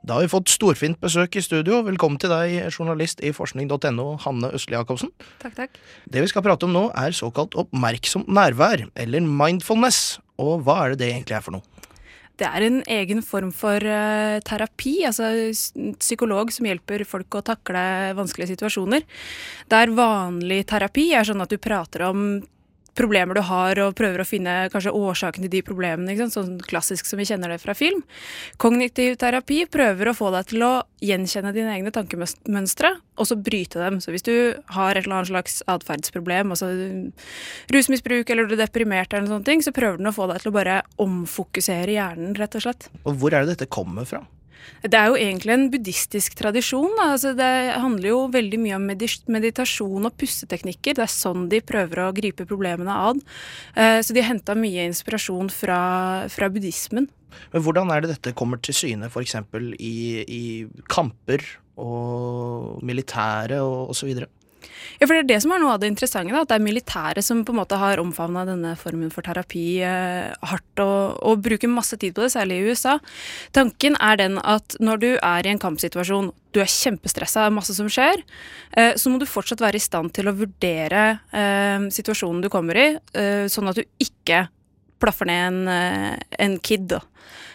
Da har vi fått storfint besøk i studio. Velkommen til deg, journalist i forskning.no, Hanne Østli Jacobsen. Takk, takk. Det vi skal prate om nå, er såkalt oppmerksomt nærvær, eller mindfulness. Og hva er det det egentlig er for noe? Det er en egen form for uh, terapi, altså psykolog som hjelper folk å takle vanskelige situasjoner. Der vanlig terapi er sånn at du prater om problemer du har, og prøver å finne kanskje årsaken til de problemene. Sånn klassisk som vi kjenner det fra film. Kognitiv terapi prøver å få deg til å gjenkjenne dine egne tankemønstre, og så bryte dem. Så hvis du har et eller annet slags atferdsproblem, altså rusmisbruk eller du er deprimert, eller noen sånne ting, så prøver den å få deg til å bare omfokusere hjernen, rett og slett. Og hvor er det dette kommer fra? Det er jo egentlig en buddhistisk tradisjon. Altså det handler jo veldig mye om meditasjon og pusteteknikker. Det er sånn de prøver å gripe problemene ad. Eh, så de har henta mye inspirasjon fra, fra, buddhismen. Men hvordan er det dette kommer til syne f.eks. I, i kamper og militære og osv.? Ja, for det er det som er noe av det interessante. Da, at det er militæret som på en måte har omfavna denne formen for terapi eh, hardt og, og, bruker masse tid på det, særlig i USA. Tanken er den at når du er i en kampsituasjon, du er kjempestressa, masse som skjer, eh, så må du fortsatt være i stand til å vurdere eh, situasjonen du kommer i, eh, sånn at du ikke plaffer ned en, eh, en kid.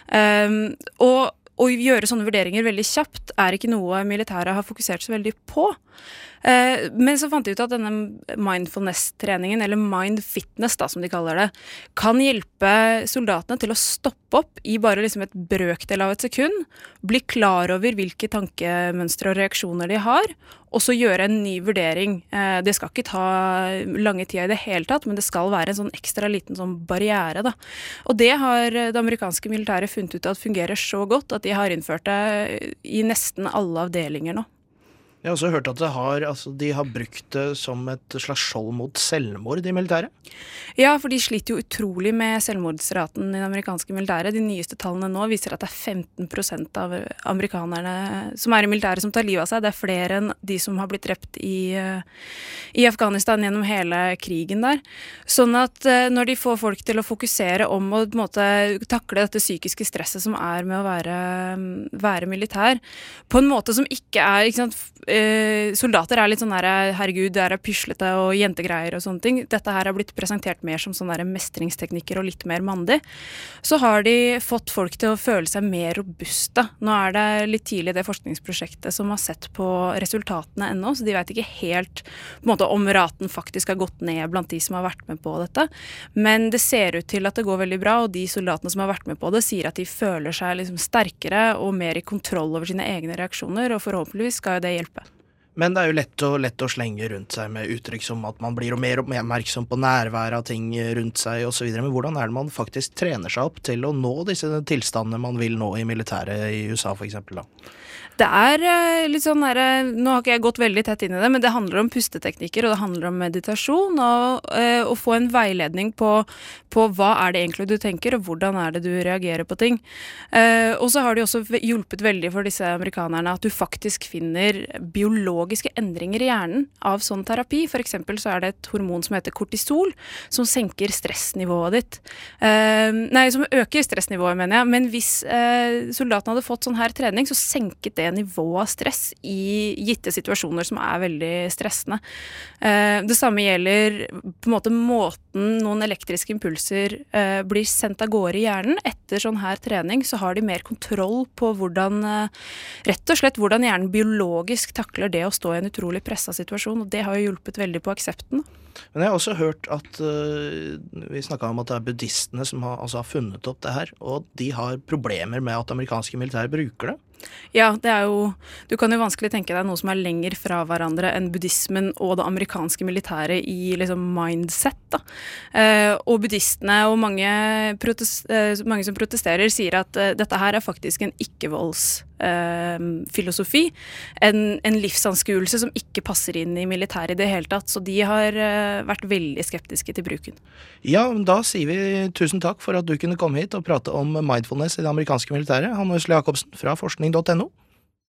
Um, og å gjøre sånne vurderinger veldig kjapt er ikke noe militæret har fokusert så veldig på. Eh, men så fant de ut at denne mindfulness-treningen, eller mind fitness da, som de kaller det, kan hjelpe soldatene til å stoppe opp i bare liksom et brøkdel av et sekund, bli klar over hvilke tankemønstre og reaksjoner de har, og så gjøre en ny vurdering. Eh, det skal ikke ta lange tida i det hele tatt, men det skal være en sånn ekstra liten sånn barriere. Da. Og det har det amerikanske militæret funnet ut at fungerer så godt at de har innført det i nesten alle avdelinger nå. Jeg har også hørt at har, altså, de har brukt det som et slags skjold mot selvmord i militæret? Ja, for de sliter jo utrolig med selvmordsraten i det amerikanske militæret. De nyeste tallene nå viser at det er 15% av amerikanerne som er i militæret som tar livet av seg. Det er flere enn de som har blitt drept i, i Afghanistan gjennom hele krigen der. Sånn at eh, når de får folk til å fokusere om å måte, takle dette psykiske stresset som er med å være, være militær, på en måte som ikke er ikke sant, eh, soldater er litt sånn der herregud, det er puslete og jentegreier og sånne ting. Dette her har blitt presentert mer som sånne mestringsteknikker og litt mer mandig. Så har de fått folk til å føle seg mer robuste. Nå er det litt tidlig det forskningsprosjektet som har sett på resultatene ennå, så de veit ikke helt måte, om raten faktisk har gått ned blant de som har vært med på dette. Men det ser ut til at det går veldig bra, og de soldatene som har vært med på det, sier at de føler seg liksom sterkere og mer i kontroll over sine egne reaksjoner, og forhåpentligvis skal jo det hjelpe. Men det er jo lett å, lett å, slenge rundt seg med uttrykk som at man blir mer oppmerksom på nærværet av ting rundt seg osv. Men hvordan er det man faktisk trener seg opp til å nå disse tilstandene man vil nå i militæret i USA f.eks.? Det er eh, litt sånn der, Nå har ikke jeg gått veldig tett inn i det, men det handler om pusteteknikker og det handler om meditasjon. Og å få en veiledning på, på, hva er det egentlig du tenker, og hvordan er det du reagerer på ting. Og så har det også hjulpet veldig for disse amerikanerne at du faktisk finner biologiske endringer i hjernen av sånn terapi. Eksempel så er det et hormon som heter kortisol, som senker stressnivået ditt. Eh, nei, som øker stressnivået, mener jeg. Men hvis soldatene hadde fått sånn her trening, så senket det nivået av stress i gitte situasjoner som er veldig stressende. Eh, det samme gjelder på en måte måten noen elektriske impulser eh, blir sendt av gårde i hjernen. Etter sånn her trening så har de mer kontroll på hvordan eh, rett og slett hvordan hjernen biologisk takler det å stå i en utrolig pressa situasjon. og Det har jo hjulpet veldig på aksepten. Men jeg har også hørt at uh, Vi snakka om at det er buddhistene som har, altså har funnet opp det her. Og de har problemer med at amerikanske militære bruker det. Ja, det er jo Du kan jo vanskelig tenke deg noe som er lenger fra hverandre enn buddhismen og det amerikanske militæret i liksom mindset. da. Eh, og buddhistene og mange, eh, mange, som protesterer, sier at dette her er faktisk en ikke-voldsfilosofi. En, en livsanskuelse som ikke passer inn i militæret i det hele tatt. Så de har vært veldig skeptiske til bruken. Ja, da sier vi tusen takk for at du kunne komme hit og prate om mindfulness i det amerikanske militæret. Hanne Øsle Jacobsen fra forskning.no.